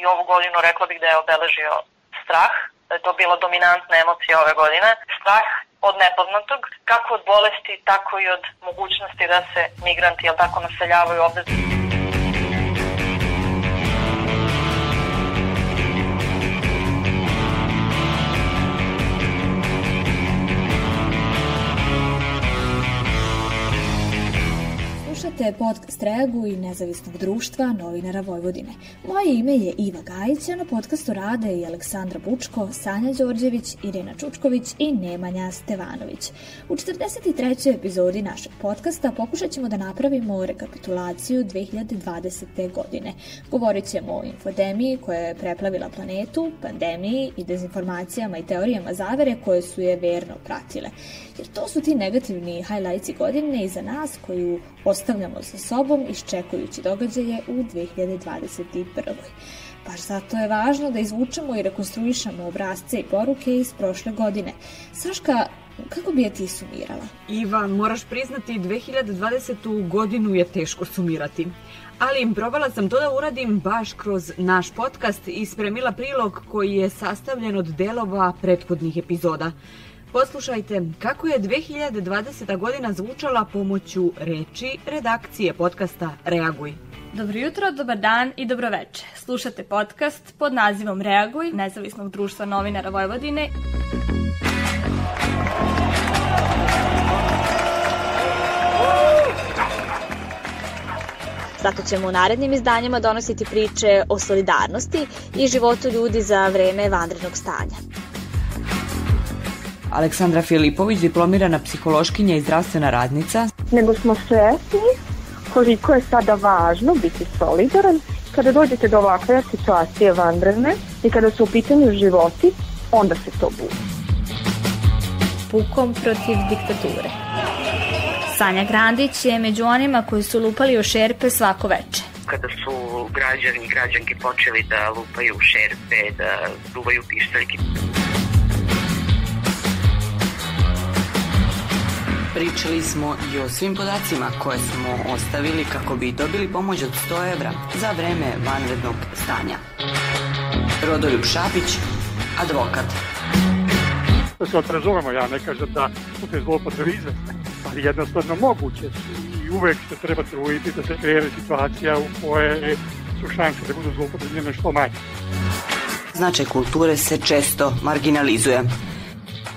i ovu godinu rekla bih da je obeležio strah, da je to bila dominantna emocija ove godine. Strah od nepoznatog, kako od bolesti, tako i od mogućnosti da se migranti, jel tako, naseljavaju ovde. Slušate podcast Reagu i nezavisnog društva novinara Vojvodine. Moje ime je Iva Gajić, a na podcastu rade i Aleksandra Bučko, Sanja Đorđević, Irina Čučković i Nemanja Stevanović. U 43. epizodi našeg podcasta pokušat ćemo da napravimo rekapitulaciju 2020. godine. Govorit ćemo o infodemiji koja je preplavila planetu, pandemiji i dezinformacijama i teorijama zavere koje su je verno pratile. Jer to su ti negativni highlightsi godine iza nas koju ostavljamo sa sobom iščekujući događaje u 2021. Baš zato je važno da izvučemo i rekonstruišemo obrazce i poruke iz prošle godine. Saška, kako bi je ti sumirala? Ivan, moraš priznati 2020. godinu je teško sumirati. Ali probala sam to da uradim baš kroz naš podcast i spremila prilog koji je sastavljen od delova prethodnih epizoda. Poslušajte kako je 2020. godina zvučala pomoću reči redakcije podcasta Reaguj. Dobro jutro, dobar dan i dobroveče. Slušate podcast pod nazivom Reaguj, nezavisnog društva novinara Vojvodine. Zato ćemo u narednim izdanjima donositi priče o solidarnosti i životu ljudi za vreme vanrednog stanja. Aleksandra Filipović, diplomirana psihološkinja i zdravstvena radnica. Nego smo svesni koliko je sada važno biti solidaran kada dođete do ovakve situacije vanredne i kada su u pitanju životi, onda se to bude. Pukom protiv diktature. Sanja Grandić je među onima koji su lupali o šerpe svako veče kada su građani i građanke počeli da lupaju šerpe, da duvaju pištaljke. Pričali smo i o svim podacima koje smo ostavili kako bi dobili pomoć od 100 evra za vreme vanrednog stanja. Rodoljub Šapić, advokat. Da se odrazumemo, ja ne kažem da su te zlopotrebe izvesne, ali jednostavno moguće su i uvek se treba truditi da se kreira situacija u koje su šanse da budu zlopotrebljene što manje. Značaj kulture se često marginalizuje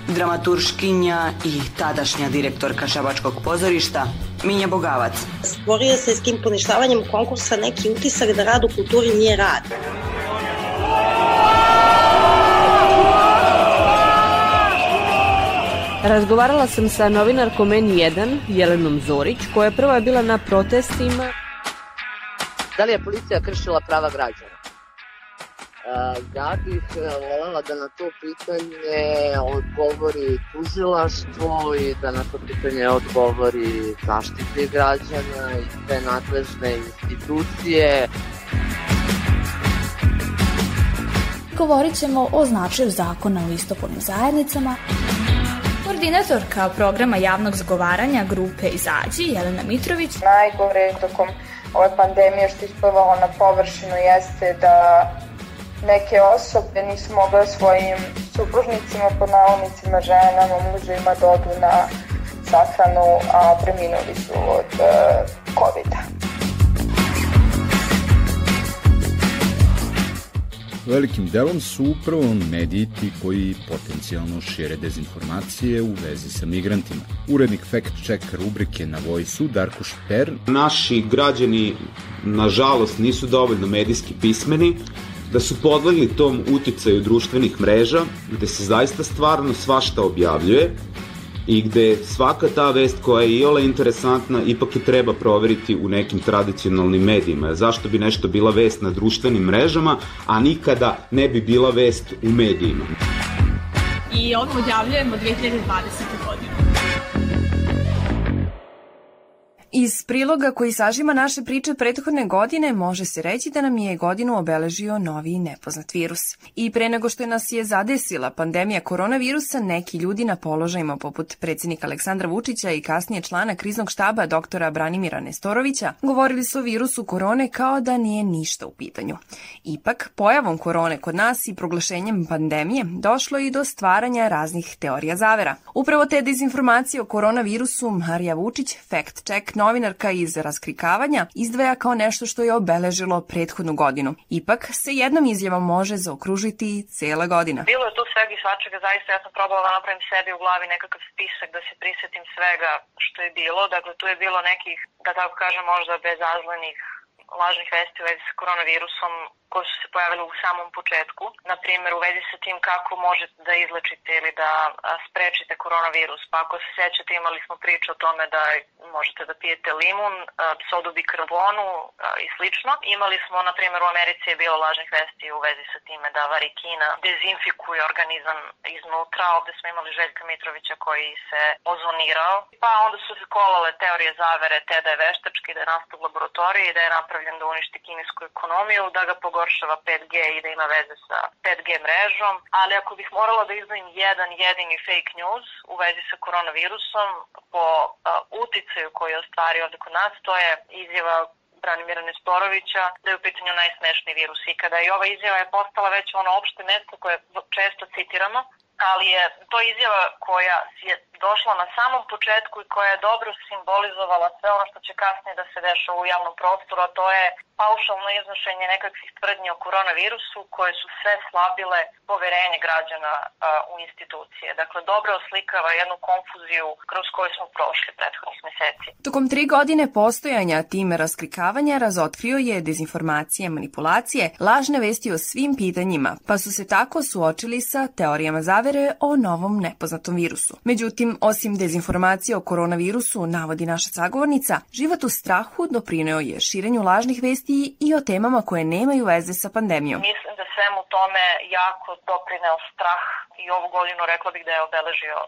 dramaturškinja i tadašnja direktorka Šabačkog pozorišta Minja Bogavac. Stvorio se s kim poništavanjem konkursa neki utisak da rad u kulturi nije rad. Razgovarala sam sa novinarkom N1, Jelenom Zorić, koja je prva bila na protestima. Da li je policija kršila prava građana? Ja bih e, voljela da na to pitanje odgovori tužilaštvo i da na to pitanje odgovori zaštitni građana i te nadležne institucije. Govorit ćemo o značaju zakona o istopolnim zajednicama, Koordinatorka programa javnog zagovaranja grupe Izađi, Jelena Mitrović. Najgore tokom ove pandemije što isplivalo na površinu jeste da neke osobe nisu mogle svojim supružnicima, pod navodnicima, ženama, mužima da odu na sahranu, a preminuli su od uh, COVID-a. Velikim delom su upravo mediji ti koji potencijalno šire dezinformacije u vezi sa migrantima. Urednik Fact Check rubrike na Vojsu, Darko Šper. Naši građani, nažalost, nisu dovoljno medijski pismeni, da su podlegli tom uticaju društvenih mreža, gde se zaista stvarno svašta objavljuje i gde svaka ta vest koja je iole interesantna ipak je treba proveriti u nekim tradicionalnim medijima. Zašto bi nešto bila vest na društvenim mrežama, a nikada ne bi bila vest u medijima? I ovo objavljujemo 2020. Iz priloga koji sažima naše priče prethodne godine može se reći da nam je godinu obeležio novi nepoznat virus. I pre nego što je nas je zadesila pandemija koronavirusa, neki ljudi na položajima poput predsjednika Aleksandra Vučića i kasnije člana kriznog štaba doktora Branimira Nestorovića govorili su o virusu korone kao da nije ništa u pitanju. Ipak, pojavom korone kod nas i proglašenjem pandemije došlo i do stvaranja raznih teorija zavera. Upravo te dezinformacije o koronavirusu Marija Vučić, fact check novinarka iz Raskrikavanja izdvaja kao nešto što je obeležilo prethodnu godinu. Ipak se jednom izjavom može zaokružiti cela godina. Bilo je tu svega i svačega, zaista ja sam probala da napravim sebi u glavi nekakav spisak da se prisetim svega što je bilo. Dakle, tu je bilo nekih, da tako kažem, možda bezazlenih lažnih vesti u vezi sa koronavirusom koje su se pojavile u samom početku. Na primjer, u vezi sa tim kako možete da izlečite ili da sprečite koronavirus. Pa ako se sećate, imali smo priču o tome da možete da pijete limun, sodu bikarbonu i slično. Imali smo, na primjer, u Americi je bilo lažnih vesti u vezi sa time da varikina dezinfikuje organizam iznutra. Ovde smo imali Željka Mitrovića koji se ozonirao. Pa onda su se kolale teorije zavere te da je veštački, da je nastao u laboratoriji, da je napravljen da uništi kinesku ekonomiju, da ga pogorša pogoršava 5G i da ima veze sa 5G mrežom, ali ako bih morala da izdvojim jedan jedini fake news u vezi sa koronavirusom po uh, uticaju koji je ostvario ovde kod nas, to je izjava Branimira Nestorovića da je u pitanju najsmešniji virus ikada. I ova izjava je postala već ono opšte mesto koje često citiramo, ali je to izjava koja je došla na samom početku i koja je dobro simbolizovala sve ono što će kasnije da se deša u javnom prostoru, a to je paušalno iznošenje nekakvih tvrdnji o koronavirusu koje su sve slabile poverenje građana a, u institucije. Dakle, dobro oslikava jednu konfuziju kroz koju smo prošli prethodnih meseci. Tokom tri godine postojanja time raskrikavanja razotkrio je dezinformacije, manipulacije, lažne vesti o svim pitanjima, pa su se tako suočili sa teorijama zavere o novom nepoznatom virusu. Međutim, osim dezinformacije o koronavirusu, navodi naša sagovornica, život u strahu doprineo je širenju lažnih vesti i o temama koje nemaju veze sa pandemijom. Mislim da svemu tome jako doprineo strah i ovu godinu rekla bih da je obeležio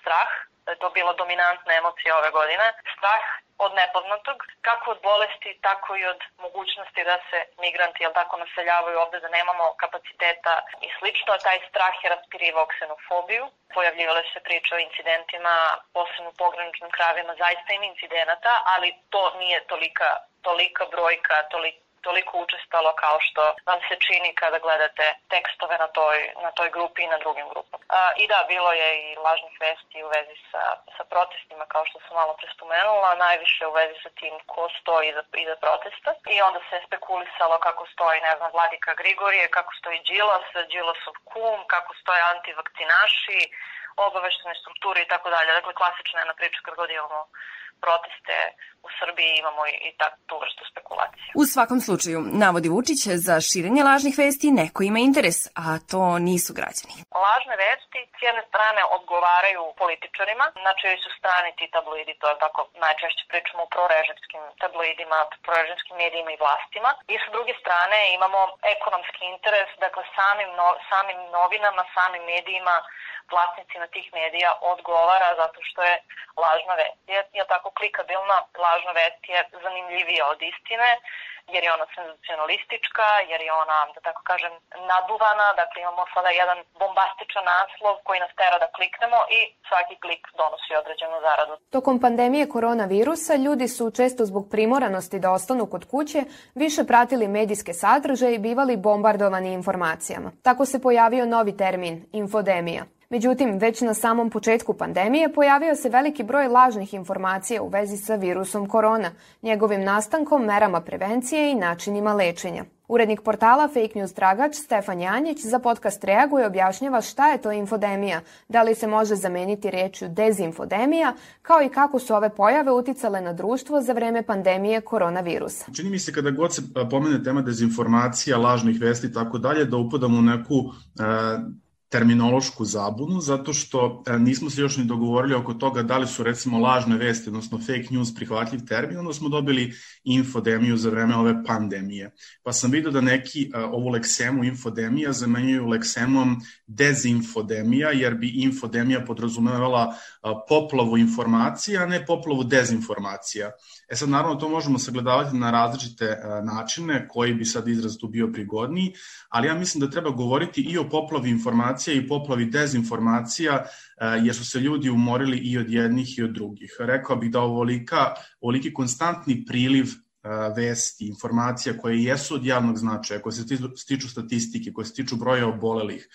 strah da je to bila dominantna emocija ove godine. Strah od nepoznatog, kako od bolesti, tako i od mogućnosti da se migranti, jel tako, naseljavaju ovde, da nemamo kapaciteta i slično. Taj strah je raspirivao ksenofobiju. Pojavljivale se priče o incidentima, posebno u pograničnim krajevima, zaista ima incidenata, ali to nije tolika, tolika brojka, tolika toliko učestalo kao što vam se čini kada gledate tekstove na toj, na toj grupi i na drugim grupama. A, I da, bilo je i lažnih vesti u vezi sa, sa protestima, kao što sam malo prespomenula, najviše u vezi sa tim ko stoji iza, iza protesta. I onda se spekulisalo kako stoji, ne znam, Vladika Grigorije, kako stoji Đilas, Đilasov kum, kako stoje antivakcinaši, obaveštene strukture i tako dalje. Dakle, klasična jedna priča kad god imamo proteste u Srbiji imamo i tak, tu vrstu spekulacije. U svakom slučaju, navodi Vučić, za širenje lažnih vesti neko ima interes, a to nisu građani. Lažne vesti s jedne strane odgovaraju političarima, na čoj su strani ti tabloidi, to je tako najčešće pričamo o prorežimskim tabloidima, prorežimskim medijima i vlastima. I sa druge strane imamo ekonomski interes, dakle samim, no, samim novinama, samim medijima vlasnicima tih medija odgovara zato što je lažna vest. Je, je tako klikabilna, lažna vest je zanimljivija od istine, jer je ona senzacionalistička, jer je ona, da tako kažem, naduvana, dakle imamo sada jedan bombastičan naslov koji nas tera da kliknemo i svaki klik donosi određenu zaradu. Tokom pandemije koronavirusa ljudi su često zbog primoranosti da ostanu kod kuće više pratili medijske sadržaje i bivali bombardovani informacijama. Tako se pojavio novi termin, infodemija. Međutim, već na samom početku pandemije pojavio se veliki broj lažnih informacija u vezi sa virusom korona, njegovim nastankom, merama prevencije i načinima lečenja. Urednik portala Fake News Tragač Stefan Janjić za podcast Reaguje objašnjava šta je to infodemija, da li se može zameniti rečju dezinfodemija, kao i kako su ove pojave uticale na društvo za vreme pandemije koronavirusa. Čini mi se kada god se pomene tema dezinformacija, lažnih vesti i tako dalje, da upadamo u neku e, terminološku zabunu, zato što e, nismo se još ni dogovorili oko toga da li su recimo lažne vesti, odnosno fake news prihvatljiv termin, onda smo dobili infodemiju za vreme ove pandemije. Pa sam vidio da neki e, ovu leksemu infodemija zamenjuju leksemom dezinfodemija, jer bi infodemija podrazumevala e, poplavu informacija, a ne poplavu dezinformacija. E sad, naravno, to možemo sagledavati na različite načine, koji bi sad izraz tu bio prigodniji, ali ja mislim da treba govoriti i o poplavi informacija i poplavi dezinformacija, e, jer su se ljudi umorili i od jednih i od drugih. Rekao bih da ovolika, ovoliki konstantni priliv e, vesti, informacija koje jesu od javnog značaja, koje se stiču statistike, koje se tiču broja obolelih,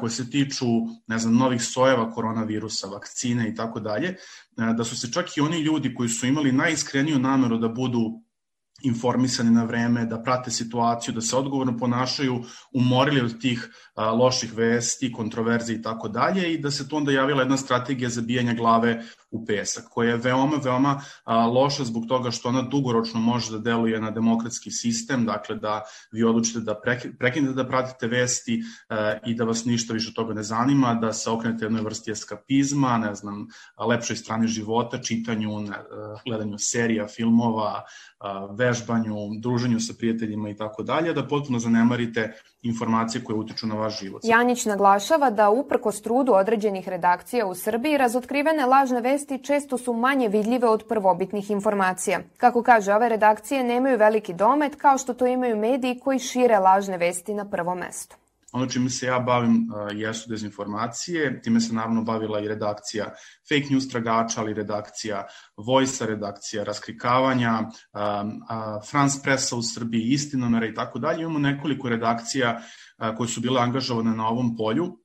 koje se tiču, ne znam, novih sojeva koronavirusa, vakcine i tako dalje, da su se čak i oni ljudi koji su imali najiskreniju nameru da budu informisani na vreme, da prate situaciju, da se odgovorno ponašaju, umorili od tih a, loših vesti, kontroverzi i tako dalje i da se tu onda javila jedna strategija zabijanja glave u pesak, koja je veoma, veoma a, loša zbog toga što ona dugoročno može da deluje na demokratski sistem, dakle da vi odlučite da prekinete da pratite vesti a, i da vas ništa više od toga ne zanima, da se okrenete jednoj vrsti eskapizma, ne znam, lepšoj strani života, čitanju, ne, gledanju serija, filmova, vežbanju, druženju sa prijateljima i tako dalje, da potpuno zanemarite informacije koje utiču na vaš život. Janić naglašava da uprkos trudu određenih redakcija u Srbiji razotkrivene lažne vesti često su manje vidljive od prvobitnih informacija. Kako kaže, ove redakcije nemaju veliki domet kao što to imaju mediji koji šire lažne vesti na prvom mestu. Ono čime se ja bavim jesu dezinformacije, time se naravno bavila i redakcija fake news tragača, ali redakcija Vojsa, redakcija raskrikavanja, France Pressa u Srbiji, Istinomera i tako dalje. Imamo nekoliko redakcija koje su bile angažovane na ovom polju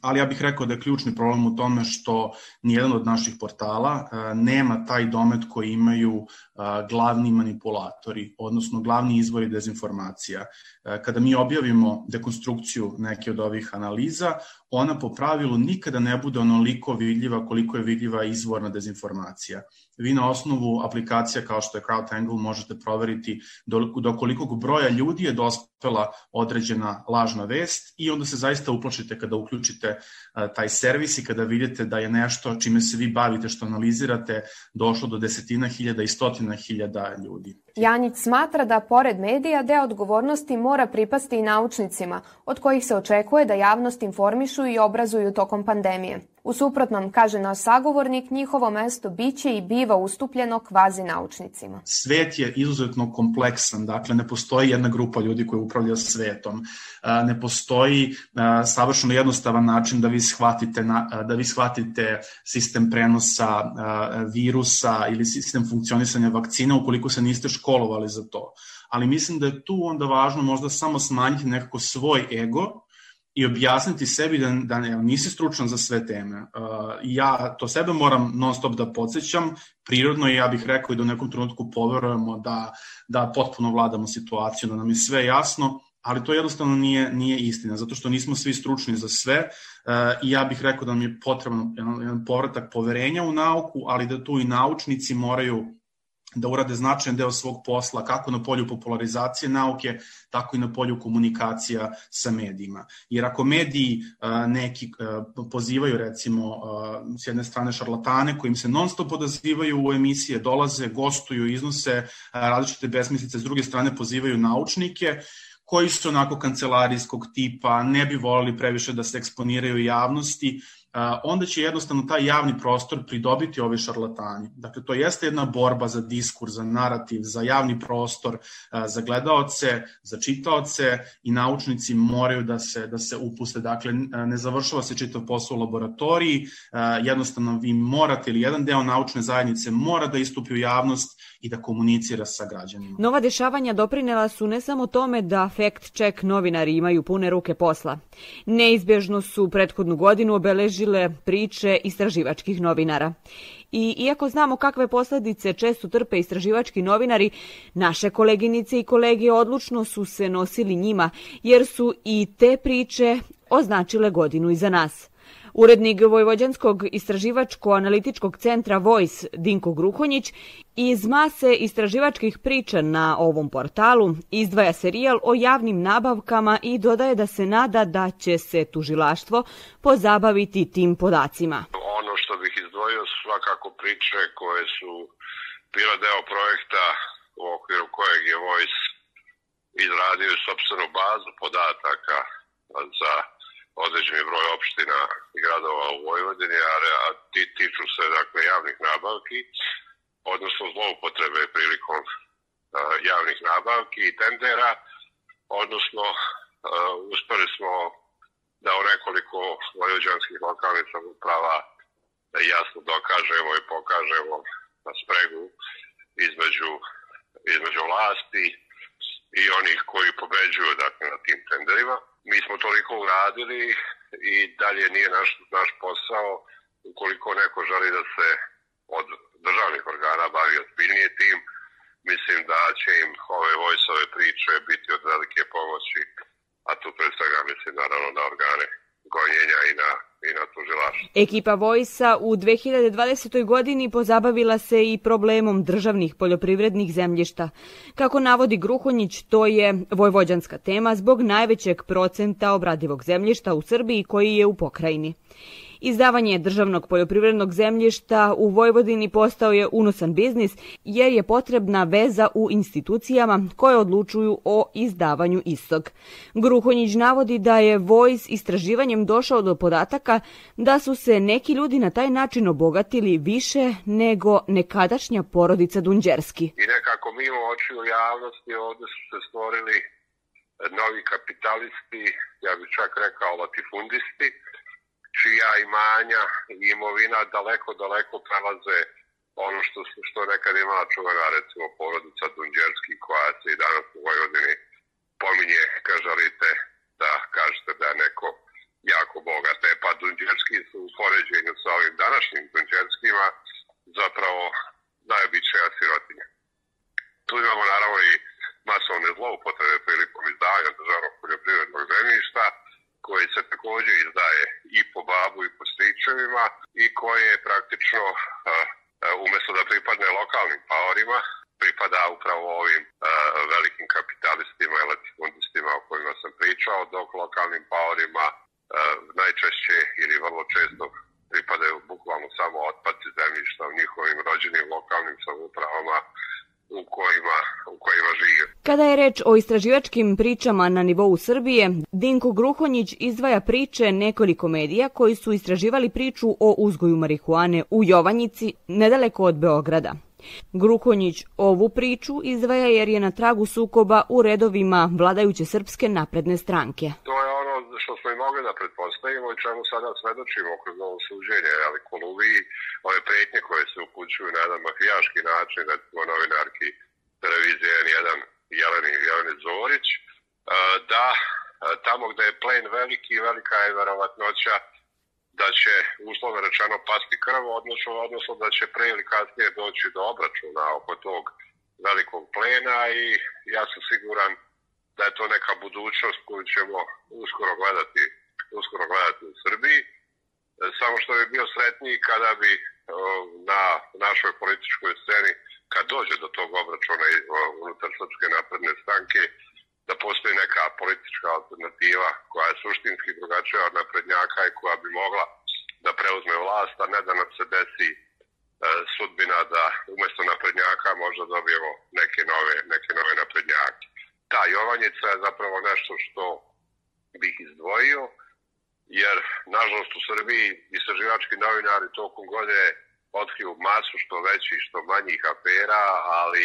ali ja bih rekao da je ključni problem u tome što nijedan od naših portala nema taj domet koji imaju glavni manipulatori, odnosno glavni izvori dezinformacija. Kada mi objavimo dekonstrukciju neke od ovih analiza, ona po pravilu nikada ne bude onoliko vidljiva koliko je vidljiva izvorna dezinformacija. Vi na osnovu aplikacija kao što je CrowdTangle možete proveriti do, do kolikog broja ljudi je dospela određena lažna vest i onda se zaista uplašite kada uključite taj servis i kada vidite da je nešto čime se vi bavite, što analizirate, došlo do desetina hiljada i stotina hiljada ljudi. Janjić smatra da, pored medija, deo odgovornosti mora pripasti i naučnicima, od kojih se očekuje da javnost informišu i obrazuju tokom pandemije. U suprotnom, kaže naš sagovornik, njihovo mesto biće i biva ustupljeno kvazi naučnicima. Svet je izuzetno kompleksan, dakle ne postoji jedna grupa ljudi koja upravlja svetom. Ne postoji savršeno jednostavan način da vi shvatite, da vi shvatite sistem prenosa virusa ili sistem funkcionisanja vakcina ukoliko se niste školovali za to. Ali mislim da je tu onda važno možda samo smanjiti nekako svoj ego i objasniti sebi da, da ne, nisi stručan za sve teme. Uh, ja to sebe moram non stop da podsjećam, prirodno i ja bih rekao i da u nekom trenutku poverujemo da, da potpuno vladamo situaciju, da nam je sve jasno, ali to jednostavno nije, nije istina, zato što nismo svi stručni za sve uh, i ja bih rekao da nam je potreban jedan, jedan povratak poverenja u nauku, ali da tu i naučnici moraju da urade značajan deo svog posla kako na polju popularizacije nauke, tako i na polju komunikacija sa medijima. Jer ako mediji neki pozivaju recimo s jedne strane šarlatane kojim se non stop odazivaju u emisije, dolaze, gostuju, iznose različite besmislice, s druge strane pozivaju naučnike, koji su onako kancelarijskog tipa, ne bi volili previše da se eksponiraju javnosti, onda će jednostavno taj javni prostor pridobiti ove šarlatani. Dakle, to jeste jedna borba za diskurs, za narativ, za javni prostor, za gledaoce, za čitaoce i naučnici moraju da se, da se upuste. Dakle, ne završava se čitav posao u laboratoriji, jednostavno vi morate ili jedan deo naučne zajednice mora da istupi u javnost i da komunicira sa građanima. Nova dešavanja doprinela su ne samo tome da fact check novinari imaju pune ruke posla. Neizbježno su prethodnu godinu obeležile priče istraživačkih novinara. I iako znamo kakve posledice često trpe istraživački novinari, naše koleginice i kolege odlučno su se nosili njima, jer su i te priče označile godinu iza nas. Urednik Vojvođanskog istraživačko-analitičkog centra Voice Dinko Gruhonjić iz mase istraživačkih priča na ovom portalu izdvaja serijal o javnim nabavkama i dodaje da se nada da će se tužilaštvo pozabaviti tim podacima. Ono što bih izdvojio su svakako priče koje su bila deo projekta u okviru kojeg je Voice izradio sobstvenu bazu podataka za određeni broj opština i gradova u Vojvodini, a ti tiču se dakle javnih nabavki, odnosno zloupotrebe prilikom javnih nabavki i tendera, odnosno uspeli smo da u nekoliko vojvođanskih lokalnih samoprava jasno dokažemo i pokažemo na spregu između, između vlasti i onih koji pobeđuju dakle, na tim tenderima. Mi smo toliko uradili i dalje nije naš, naš posao ukoliko neko želi da se od državnih organa bavi ozbiljnije tim, mislim da će im ove vojsove priče biti od velike pomoći, a tu pre svega mislim naravno na organe gonjenja i na, i na tužilaštvo. Ekipa Vojsa u 2020. godini pozabavila se i problemom državnih poljoprivrednih zemljišta. Kako navodi Gruhonjić, to je vojvođanska tema zbog najvećeg procenta obradivog zemljišta u Srbiji koji je u pokrajini. Izdavanje državnog poljoprivrednog zemljišta u Vojvodini postao je unosan biznis jer je potrebna veza u institucijama koje odlučuju o izdavanju istog. Gruhonjić navodi da je Vojs istraživanjem došao do podataka da su se neki ljudi na taj način obogatili više nego nekadašnja porodica Dunđerski. I nekako mimo očiju javnosti ovde su se stvorili novi kapitalisti, ja bih čak rekao latifundisti, čija imanja i imovina daleko, daleko prelaze ono što, što nekad imala čuvena, recimo, porodica Dunđerski, koja se i danas u Vojvodini pominje, kad želite da kažete da je neko jako bogat. E pa Dunđerski su u poređenju sa ovim današnjim Dunđerskima zapravo najobičaja sirotinja. Tu imamo naravno i masovne zloupotrebe prilikom izdavanja državnog poljoprivrednog zemljišta, koji se takođe izdaje i po babu i po stričevima i koje praktično umesto da pripadne lokalnim paorima, pripada upravo ovim velikim kapitalistima i latifundistima o kojima sam pričao, dok lokalnim paorima najčešće ili vrlo često pripadaju bukvalno samo otpaci zemljišta u njihovim rođenim lokalnim samupravama u kojima, u kojima žive. Kada je reč o istraživačkim pričama na nivou Srbije, Dinko Gruhonjić izdvaja priče nekoliko medija koji su istraživali priču o uzgoju marihuane u Jovanjici, nedaleko od Beograda. Gruhonjić ovu priču izdvaja jer je na tragu sukoba u redovima vladajuće srpske napredne stranke. To je ono što smo i mogli da pretpostavimo i čemu sada svedočimo kroz ovo suđenje, ali Koluviji, ove pretnje koje se upućuju na jedan mafijaški način, recimo novinarki televizije N1 Jeleni, Jeleni Zorić, da tamo gde je plen veliki, velika je verovatnoća da će uslovno rečeno pasti krv, odnosno, odnosno da će pre ili kasnije doći do obračuna oko tog velikog plena i ja sam siguran da je to neka budućnost koju ćemo uskoro gledati, uskoro gledati u Srbiji. Samo što bi bio sretniji kada bi na našoj političkoj sceni, kad dođe do tog obračuna unutar Srpske napredne stranke, da postoji neka politička alternativa koja je suštinski drugačija od naprednjaka i koja bi mogla da preuzme vlast, a ne da nam se desi e, sudbina da umesto naprednjaka možda dobijemo neke nove, neke nove naprednjake. Ta Jovanjica je zapravo nešto što bih izdvojio, jer nažalost u Srbiji istraživački novinari tokom godine otkriju masu što većih, što manjih afera, ali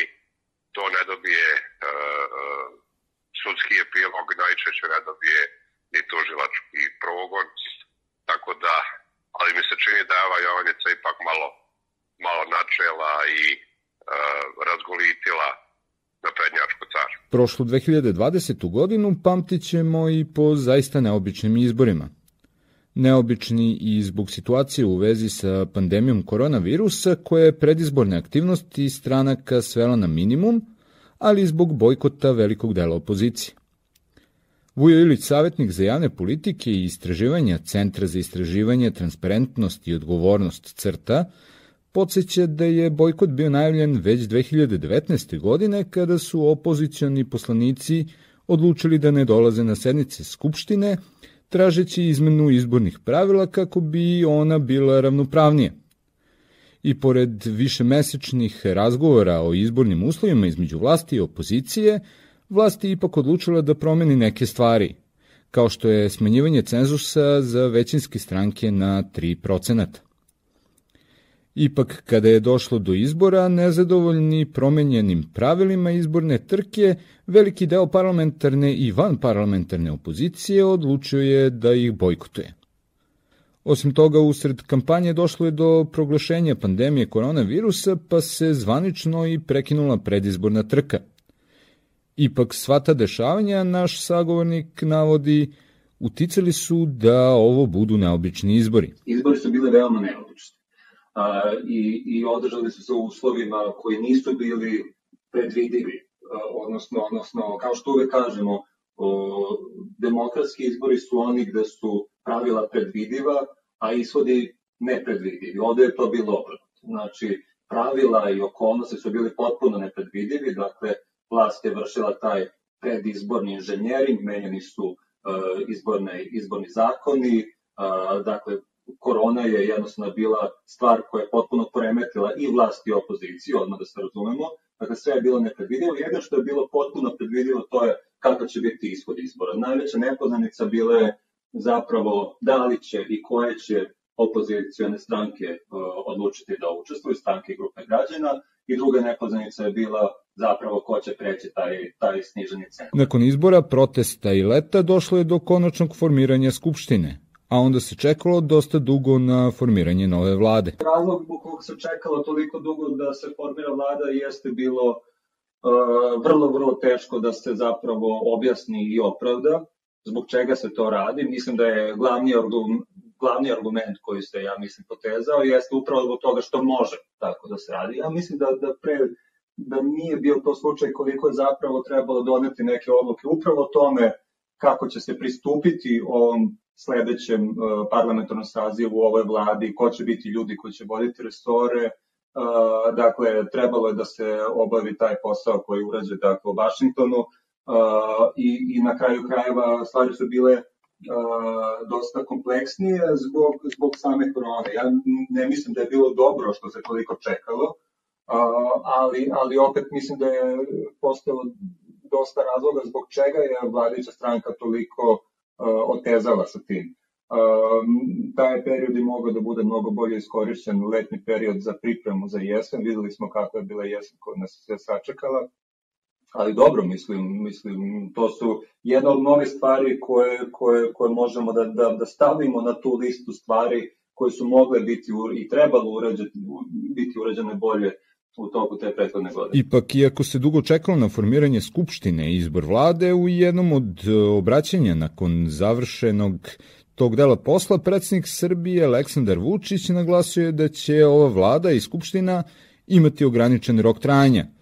to ne dobije e, e, sudski epilog najčešće ne dobije ni tužilački progon, tako da, ali mi se čini da je ova Jovanjica ipak malo, malo načela i e, razgolitila na prednjačko car. Prošlu 2020. godinu pamtit ćemo i po zaista neobičnim izborima. Neobični i zbog situacije u vezi sa pandemijom koronavirusa koja je predizborne aktivnosti stranaka svela na minimum – ali i zbog bojkota velikog dela opozicije. Vujo Ilić, savjetnik za javne politike i istraživanja Centra za istraživanje, transparentnost i odgovornost CRTA, podsjeća da je bojkot bio najavljen već 2019. godine kada su opozicioni poslanici odlučili da ne dolaze na sednice Skupštine, tražeći izmenu izbornih pravila kako bi ona bila ravnopravnija. I pored višemesečnih razgovora o izbornim uslovima između vlasti i opozicije, vlast je ipak odlučila da promeni neke stvari, kao što je smanjivanje cenzusa za većinske stranke na 3%. Ipak, kada je došlo do izbora, nezadovoljni promenjenim pravilima izborne trke, veliki deo parlamentarne i vanparlamentarne opozicije odlučio je da ih bojkotuje. Osim toga, usred kampanje došlo je do proglašenja pandemije koronavirusa, pa se zvanično i prekinula predizborna trka. Ipak sva ta dešavanja, naš sagovornik navodi, uticali su da ovo budu neobični izbori. Izbori su bile veoma neobični a, i, i održali su se u uslovima koji nisu bili predvidivi, a, odnosno, odnosno, kao što uvek kažemo, o, demokratski izbori su oni gde su pravila predvidiva, a ishodi nepredvidivi. Ovde je to bilo obrnuto. Znači, pravila i okolnosti su bili potpuno nepredvidivi, dakle, vlast je vršila taj predizborni inženjering, menjeni su uh, izborne, izborni zakoni, uh, dakle, korona je jednostavno bila stvar koja je potpuno poremetila i vlast i opoziciju, odmah da se razumemo, dakle sve je bilo nepredvidivo, jedno što je bilo potpuno predvidivo to je kako će biti ishod izbora. Najveća nepoznanica bila je zapravo da li će i koje će opozicione stranke uh, odlučiti da učestvuju, stranke i grupe građana, i druga nepoznanica je bila zapravo ko će preći taj, taj sniženi cen. Nakon izbora, protesta i leta došlo je do konačnog formiranja Skupštine, a onda se čekalo dosta dugo na formiranje nove vlade. Razlog zbog kog se čekalo toliko dugo da se formira vlada jeste bilo uh, vrlo, vrlo teško da se zapravo objasni i opravda zbog čega se to radi. Mislim da je glavni, glavni argument koji se, ja mislim, potezao jeste upravo zbog toga što može tako da se radi. Ja mislim da, da pre da nije bio to slučaj koliko je zapravo trebalo doneti neke odluke upravo tome kako će se pristupiti ovom sledećem uh, parlamentarnom sazivu u ovoj vladi, ko će biti ljudi koji će voditi resore, uh, dakle, trebalo je da se obavi taj posao koji urađe dakle, u Vašingtonu i, i na kraju krajeva stvari su bile dosta kompleksnije zbog, zbog same korone. Ja ne mislim da je bilo dobro što se toliko čekalo, ali, ali opet mislim da je postalo dosta razloga zbog čega je vladića stranka toliko otezala sa tim. Taj period je mogao da bude mnogo bolje iskorišćen, letni period za pripremu za jesen, videli smo kako je bila jesen koja nas sve sačekala, ali dobro, mislim, mislim, to su jedna od mnoge stvari koje, koje, koje možemo da, da, da stavimo na tu listu stvari koje su mogle biti i trebalo uređati, biti uređene bolje u toku te prethodne godine. Ipak, iako se dugo čekalo na formiranje Skupštine i izbor vlade, u jednom od e, obraćanja nakon završenog tog dela posla, predsednik Srbije Aleksandar Vučić naglasio je da će ova vlada i Skupština imati ograničen rok trajanja –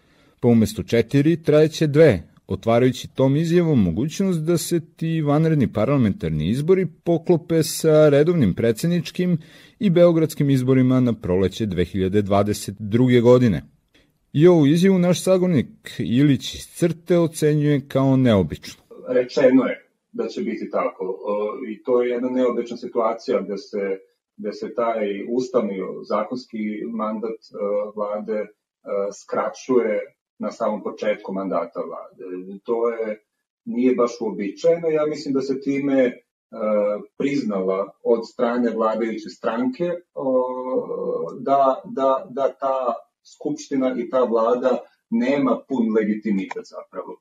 pa umesto četiri trajeće dve, otvarajući tom izjavom mogućnost da se ti vanredni parlamentarni izbori poklope sa redovnim predsedničkim i beogradskim izborima na proleće 2022. godine. I ovu izjavu naš sagovornik Ilić iz Crte ocenjuje kao neobično. Rečeno je da će biti tako i to je jedna neobična situacija gde se, gde se taj ustavni zakonski mandat e, vlade e, skraćuje na samom početku mandata vlade. To je nije baš uobičajeno. Ja mislim da se time e, priznala od strane vladajuće stranke da, da, da ta skupština i ta vlada nema pun legitimitet zapravo.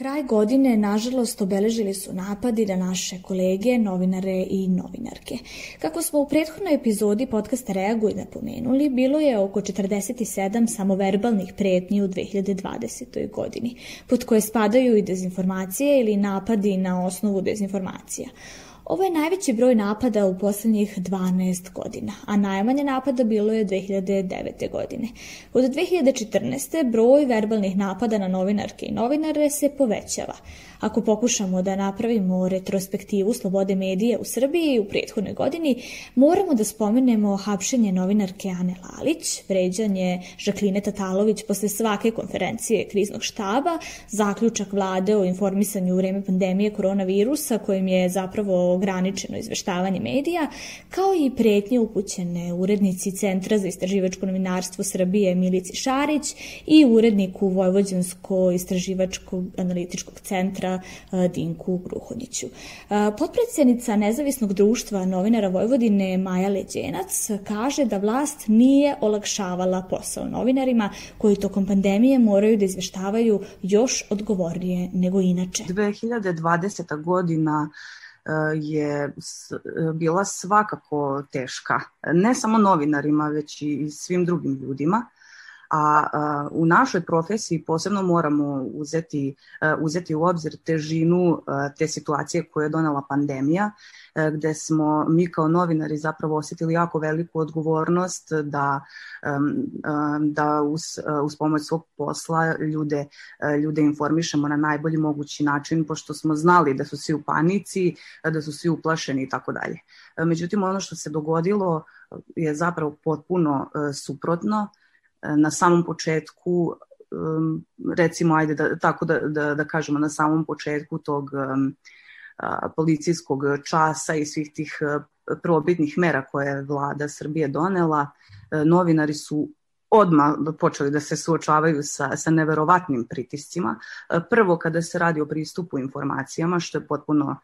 Kraj godine, nažalost, obeležili su napadi na naše kolege, novinare i novinarke. Kako smo u prethodnoj epizodi podcasta Reaguj napomenuli, bilo je oko 47 samoverbalnih pretnji u 2020. godini, pod koje spadaju i dezinformacije ili napadi na osnovu dezinformacija. Ovo je najveći broj napada u poslednjih 12 godina, a najmanje napada bilo je 2009. godine. Od 2014. broj verbalnih napada na novinarke i novinare se povećava, Ako pokušamo da napravimo retrospektivu slobode medije u Srbiji u prethodnoj godini, moramo da spomenemo hapšenje novinarke Ane Lalić, vređanje Žakline Tatalović posle svake konferencije kriznog štaba, zaključak vlade o informisanju u vreme pandemije koronavirusa kojim je zapravo ograničeno izveštavanje medija, kao i pretnje upućene urednici Centra za istraživačko novinarstvo Srbije Milici Šarić i uredniku Vojvođansko istraživačkog analitičkog centra Dinku Gruhodiću. Potpredsednica Nezavisnog društva novinara Vojvodine Maja Leđenac kaže da vlast nije olakšavala posao novinarima koji tokom pandemije moraju da izveštavaju još odgovornije nego inače. 2020. godina je bila svakako teška. Ne samo novinarima, već i svim drugim ljudima a, a u našoj profesiji posebno moramo uzeti, a, uzeti u obzir težinu a, te situacije koje je donela pandemija, a, gde smo mi kao novinari zapravo osetili jako veliku odgovornost da, da uz, uz pomoć svog posla ljude, ljude informišemo na najbolji mogući način, pošto smo znali da su svi u panici, da su svi uplašeni i tako dalje. Međutim, ono što se dogodilo je zapravo potpuno suprotno na samom početku recimo ajde da, tako da, da, da kažemo na samom početku tog policijskog časa i svih tih probitnih mera koje je vlada Srbije donela, novinari su odmah počeli da se suočavaju sa, sa neverovatnim pritiscima. Prvo kada se radi o pristupu informacijama, što je potpuno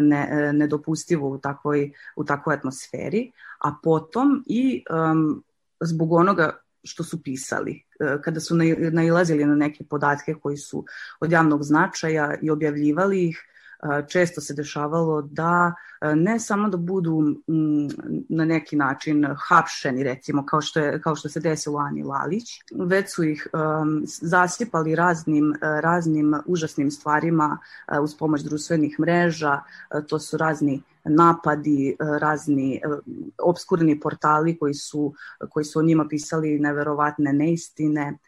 ne, nedopustivo u takvoj, u takvoj atmosferi, a potom i um, zbog onoga što su pisali, e, kada su nailazili na neke podatke koji su od javnog značaja i objavljivali ih, e, često se dešavalo da e, ne samo da budu na neki način hapšeni recimo kao što je kao što se desilo Ani Lalić, već su ih um, zasipali raznim raznim užasnim stvarima uz pomoć društvenih mreža, to su razni napadi, e, razni e, obskurni portali koji su, koji su o njima pisali neverovatne neistine,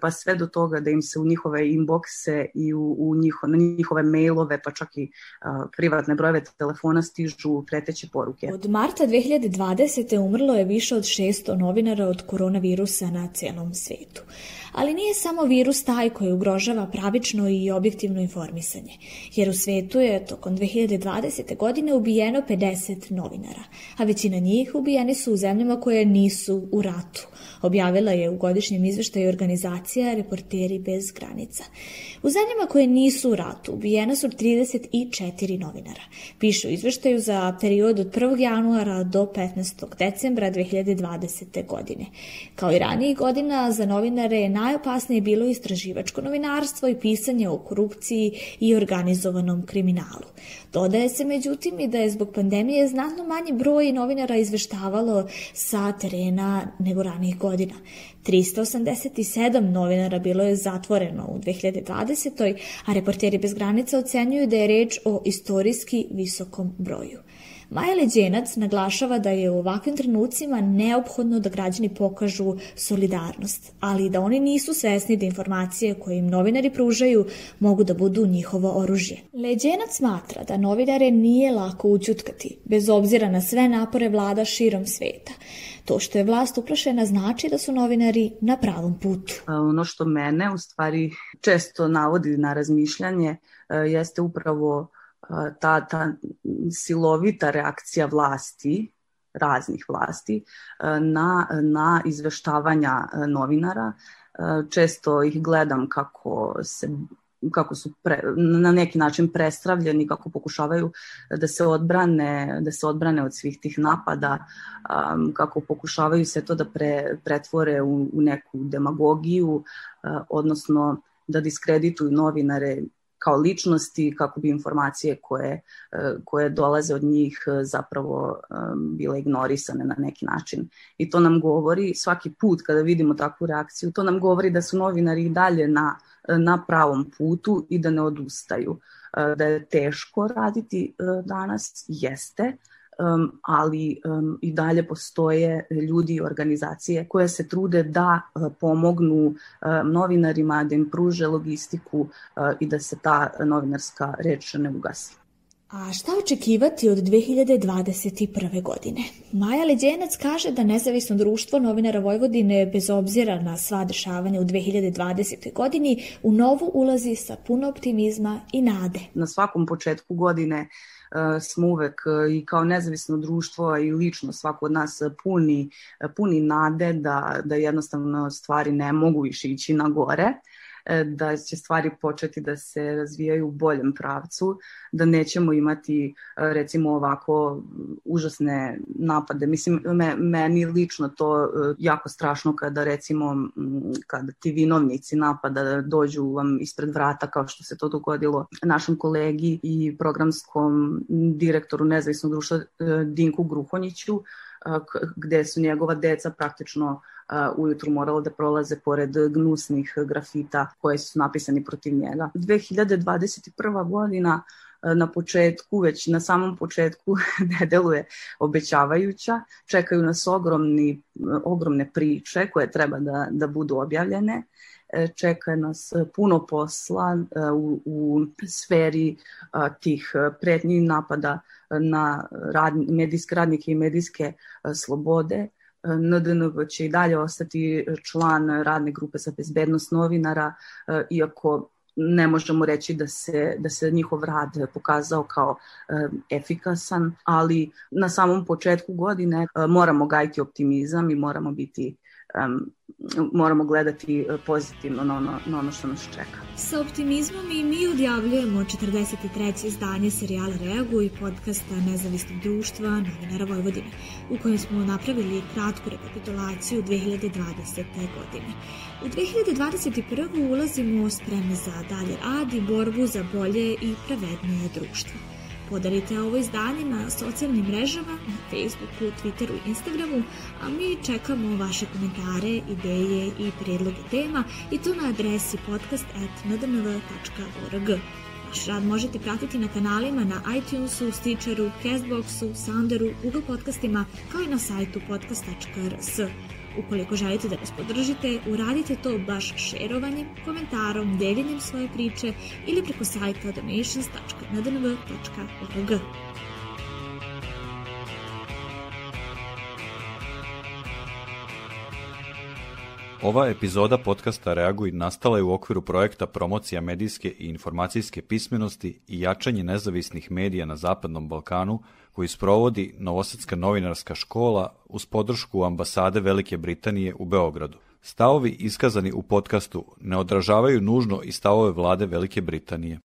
pa sve do toga da im se u njihove inboxe i u, u njiho, na njihove mailove, pa čak i uh, privatne brojeve telefona stižu preteće poruke. Od marta 2020. umrlo je više od 600 novinara od koronavirusa na celom svetu. Ali nije samo virus taj koji ugrožava pravično i objektivno informisanje, jer u svetu je tokom 2020. godine ubijeno 50 novinara, a većina njih ubijeni su u zemljama koje nisu u ratu, objavila je u godišnjem izveštaju organizacija Reporteri bez granica. U zemljama koje nisu u ratu ubijena su 34 novinara, piše u izveštaju za period od 1. januara do 15. decembra 2020. godine. Kao i ranijih godina, za novinare je najopasnije bilo istraživačko novinarstvo i pisanje o korupciji i organizovanom kriminalu. Dodaje se međutim i da je zbog pandemije znatno manji broj novinara izveštavalo sa terena nego ranijih godina. 387 novinara bilo je zatvoreno u 2020. a reporteri bez granica ocenjuju da je reč o istorijski visokom broju. Maja Leđenac naglašava da je u ovakvim trenucima neophodno da građani pokažu solidarnost, ali da oni nisu svesni da informacije koje im novinari pružaju mogu da budu njihovo oružje. Leđenac smatra da novinare nije lako učutkati, bez obzira na sve napore vlada širom sveta. To što je vlast uplašena znači da su novinari na pravom putu. Ono što mene u stvari često navodi na razmišljanje jeste upravo ta, ta silovita reakcija vlasti, raznih vlasti, na, na izveštavanja novinara. Često ih gledam kako se kako su pre, na neki način prestravljeni, kako pokušavaju da se odbrane, da se odbrane od svih tih napada, um, kako pokušavaju se to da pre, pretvore u, u neku demagogiju, uh, odnosno da diskredituju novinare kao ličnosti kako bi informacije koje, e, koje dolaze od njih e, zapravo e, bile ignorisane na neki način. I to nam govori svaki put kada vidimo takvu reakciju, to nam govori da su novinari i dalje na, na pravom putu i da ne odustaju. Da je teško raditi danas, jeste, um, ali um, i dalje postoje ljudi i organizacije koje se trude da uh, pomognu uh, novinarima, da im pruže logistiku uh, i da se ta novinarska reč ne ugasi. A šta očekivati od 2021. godine? Maja Leđenac kaže da Nezavisno društvo novinara Vojvodine, bez obzira na sva dešavanja u 2020. godini, u novu ulazi sa puno optimizma i nade. Na svakom početku godine uh, smo uvek uh, i kao nezavisno društvo i lično svako od nas puni, puni nade da, da jednostavno stvari ne mogu više ići na gore. E, da će stvari početi da se razvijaju u boljem pravcu, da nećemo imati e, recimo ovako užasne napade. Mislim, me, meni lično to e, jako strašno kada recimo kada ti vinovnici napada dođu vam ispred vrata kao što se to dogodilo našem kolegi i programskom direktoru nezavisnog društva Dinku Gruhonjiću, gde su njegova deca praktično ujutru morala da prolaze pored gnusnih grafita koje su napisani protiv njega. 2021. godina na početku, već na samom početku ne deluje obećavajuća. Čekaju nas ogromni, ogromne priče koje treba da, da budu objavljene. E, čeka nas puno posla u, u sferi tih pretnjih napada na rad, medijske radnike i medijske slobode. NDNV će i dalje ostati član radne grupe za bezbednost novinara, e, iako ne možemo reći da se, da se njihov rad pokazao kao e, efikasan, ali na samom početku godine e, moramo gajiti optimizam i moramo biti um, moramo gledati e, pozitivno na ono, na ono što nas čeka. Sa optimizmom i mi odjavljujemo 43. izdanje serijala Reagu i podcasta Nezavisnog društva novinara Vojvodine, u kojem smo napravili kratku rekapitulaciju 2020. godine. U 2021. ulazimo spremni za dalje rad i borbu za bolje i pravednije društvo. Podarite ovo izdanje na socijalnim mrežama, na Facebooku, Twitteru i Instagramu, a mi čekamo vaše komentare, ideje i predloge tema i to na adresi podcast.ndnv.org. Naš rad možete pratiti na kanalima na iTunesu, Stitcheru, Castboxu, Sounderu, Google podcastima, kao i na sajtu podcast.rs. Ukoliko želite da nas podržite, uradite to baš šerovanjem, komentarom, deljenjem svoje priče ili preko sajta donations.ndnv.org. Ova epizoda podcasta Reaguj nastala je u okviru projekta Promocija medijske i informacijske pismenosti i jačanje nezavisnih medija na Zapadnom Balkanu koji sprovodi Novosadska novinarska škola uz podršku ambasade Velike Britanije u Beogradu. Stavovi iskazani u podcastu ne odražavaju nužno i stavove vlade Velike Britanije.